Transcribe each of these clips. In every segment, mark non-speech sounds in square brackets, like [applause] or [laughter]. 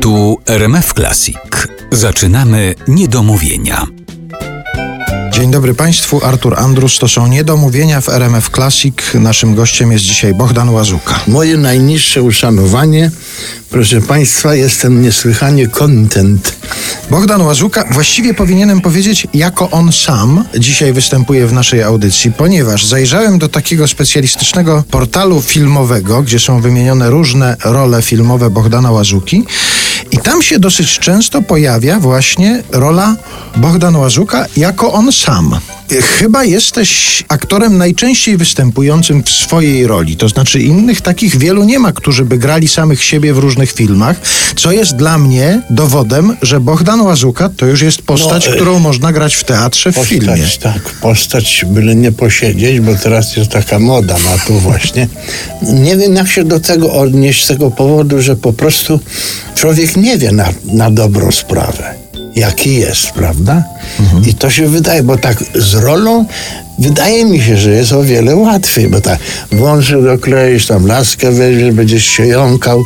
Tu RMF Classic. Zaczynamy niedomówienia. Dzień dobry Państwu, Artur Andrus, to są Niedomówienia w RMF Classic. Naszym gościem jest dzisiaj Bogdan Łazuka. Moje najniższe uszanowanie. Proszę Państwa, jestem niesłychanie kontent. Bogdan Łazuka, właściwie powinienem powiedzieć, jako on sam dzisiaj występuje w naszej audycji, ponieważ zajrzałem do takiego specjalistycznego portalu filmowego, gdzie są wymienione różne role filmowe Bogdana Łazuki i tam się dosyć często pojawia właśnie rola Bogdan Łazuka jako on sam. Chyba jesteś aktorem najczęściej występującym w swojej roli. To znaczy, innych takich wielu nie ma, którzy by grali samych siebie w różnych filmach, co jest dla mnie dowodem, że Bogdan Łazuka to już jest postać, No, e, którą można grać w teatrze, w Postać, filmie. tak, postać, byle nie posiedzieć, bo teraz jest taka moda na to właśnie. Nie wiem, jak się do tego odnieść z tego powodu, że po prostu człowiek nie wie na, na dobrą sprawę, jaki jest, prawda? I to się wydaje, bo tak z rolą wydaje mi się, że jest o wiele łatwiej, bo tak wąsy dokleisz, tam laskę weźmiesz, będziesz się jąkał,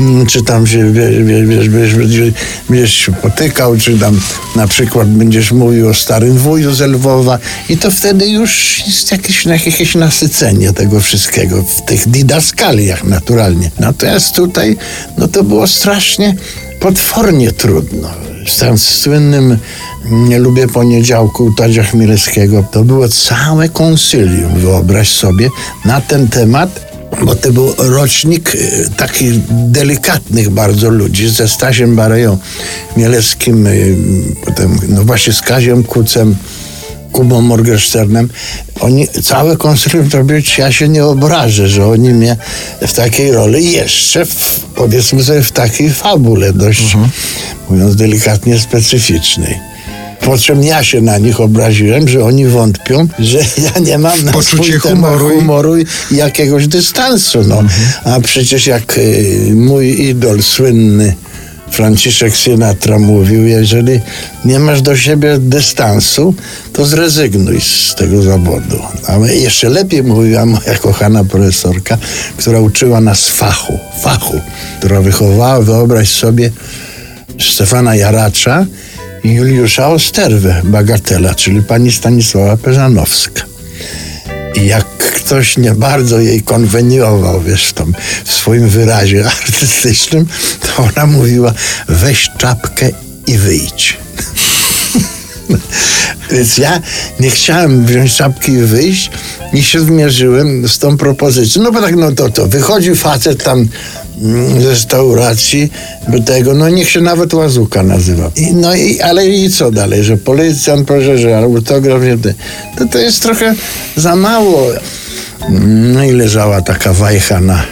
mm, czy tam się, wiesz, wiesz, będziesz, będziesz się potykał, czy tam na przykład będziesz mówił o starym wuju z Lwowa i to wtedy już jest jakieś, jakieś nasycenie tego wszystkiego w tych didaskaliach naturalnie. Natomiast tutaj, no to było strasznie potwornie trudno. Tym słynnym nie lubię poniedziałku Tadzia Chmielewskiego. To było całe konsylium, wyobraź sobie, na ten temat, bo to był rocznik y, takich delikatnych bardzo ludzi ze Stasiem Bareją Chmielewskim, y, potem no właśnie z Kaziem Kucem, Kubą Morgensternem. Oni, całe konsylium to być, ja się nie obrażę, że oni mnie w takiej roli jeszcze, w, powiedzmy sobie, w takiej fabule dość, mówiąc delikatnie, specyficznej. Po czym ja się na nich obraziłem, że oni wątpią, że ja nie mam na Poczucie humoru i- humoru i jakiegoś dystansu. No. A przecież jak y, mój idol słynny Franciszek Sinatra mówił, jeżeli nie masz do siebie dystansu, to zrezygnuj z tego zawodu. Ale jeszcze lepiej mówiła moja kochana profesorka, która uczyła nas fachu, fachu, która wychowała, wyobraź sobie, Stefana Jaracza i Juliusza Osterwę, bagatela, czyli pani Stanisława Peżanowska. Jak ktoś nie bardzo jej konweniował, wiesz, w, tym, w swoim wyrazie [laughs] artystycznym, to ona mówiła, weź czapkę i wyjdź. [laughs] Więc ja nie chciałem wziąć czapki i wyjść i się zmierzyłem z tą propozycją. No bo tak, no to to. Wychodzi facet tam mm, z restauracji, by tego, no niech się nawet Łazuka nazywa. I, no i, ale i co dalej, że policjant proszę, że autograf, to, to jest trochę za mało. No i leżała taka wajcha na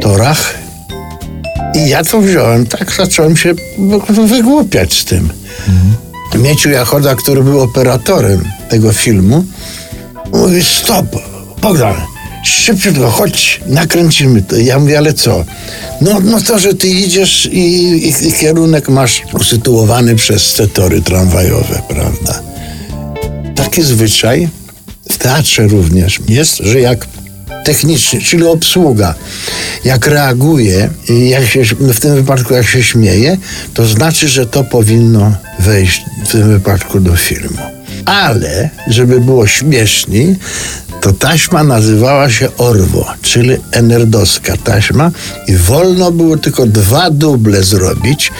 torach. I ja to wziąłem, tak zacząłem się wygłupiać z tym. Mieciu Jachoda, który był operatorem tego filmu, mówi stop, Bogdan, szybciutko, chodź, nakręcimy to. Ja mówię, ale co? No, no to, że ty idziesz i, i, i kierunek masz usytuowany przez te tory tramwajowe, prawda? Taki zwyczaj w teatrze również jest, że jak techniczny, czyli obsługa, jak reaguje, jak się, w tym wypadku jak się śmieje, to znaczy, że to powinno wejść w tym wypadku do filmu. Ale, żeby było śmieszniej, to taśma nazywała się Orwo, czyli enerdowska taśma i wolno było tylko dwa duble zrobić,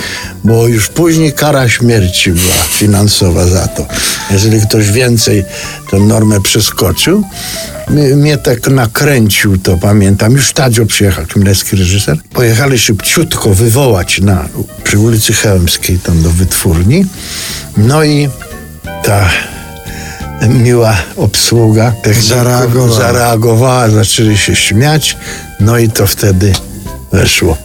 bo już później kara śmierci była finansowa za to. Jeżeli ktoś więcej tę normę przeskoczył, mnie, tak nakręcił to, pamiętam. Już Tadzio przyjechał, kimlecki reżyser. Pojechali szybciutko wywołać na, przy ulicy Chełmskiej, tam do wytwórni. No i ta miła obsługa Zareagowała. zareagowała, zaczęli się śmiać, no i to wtedy weszło.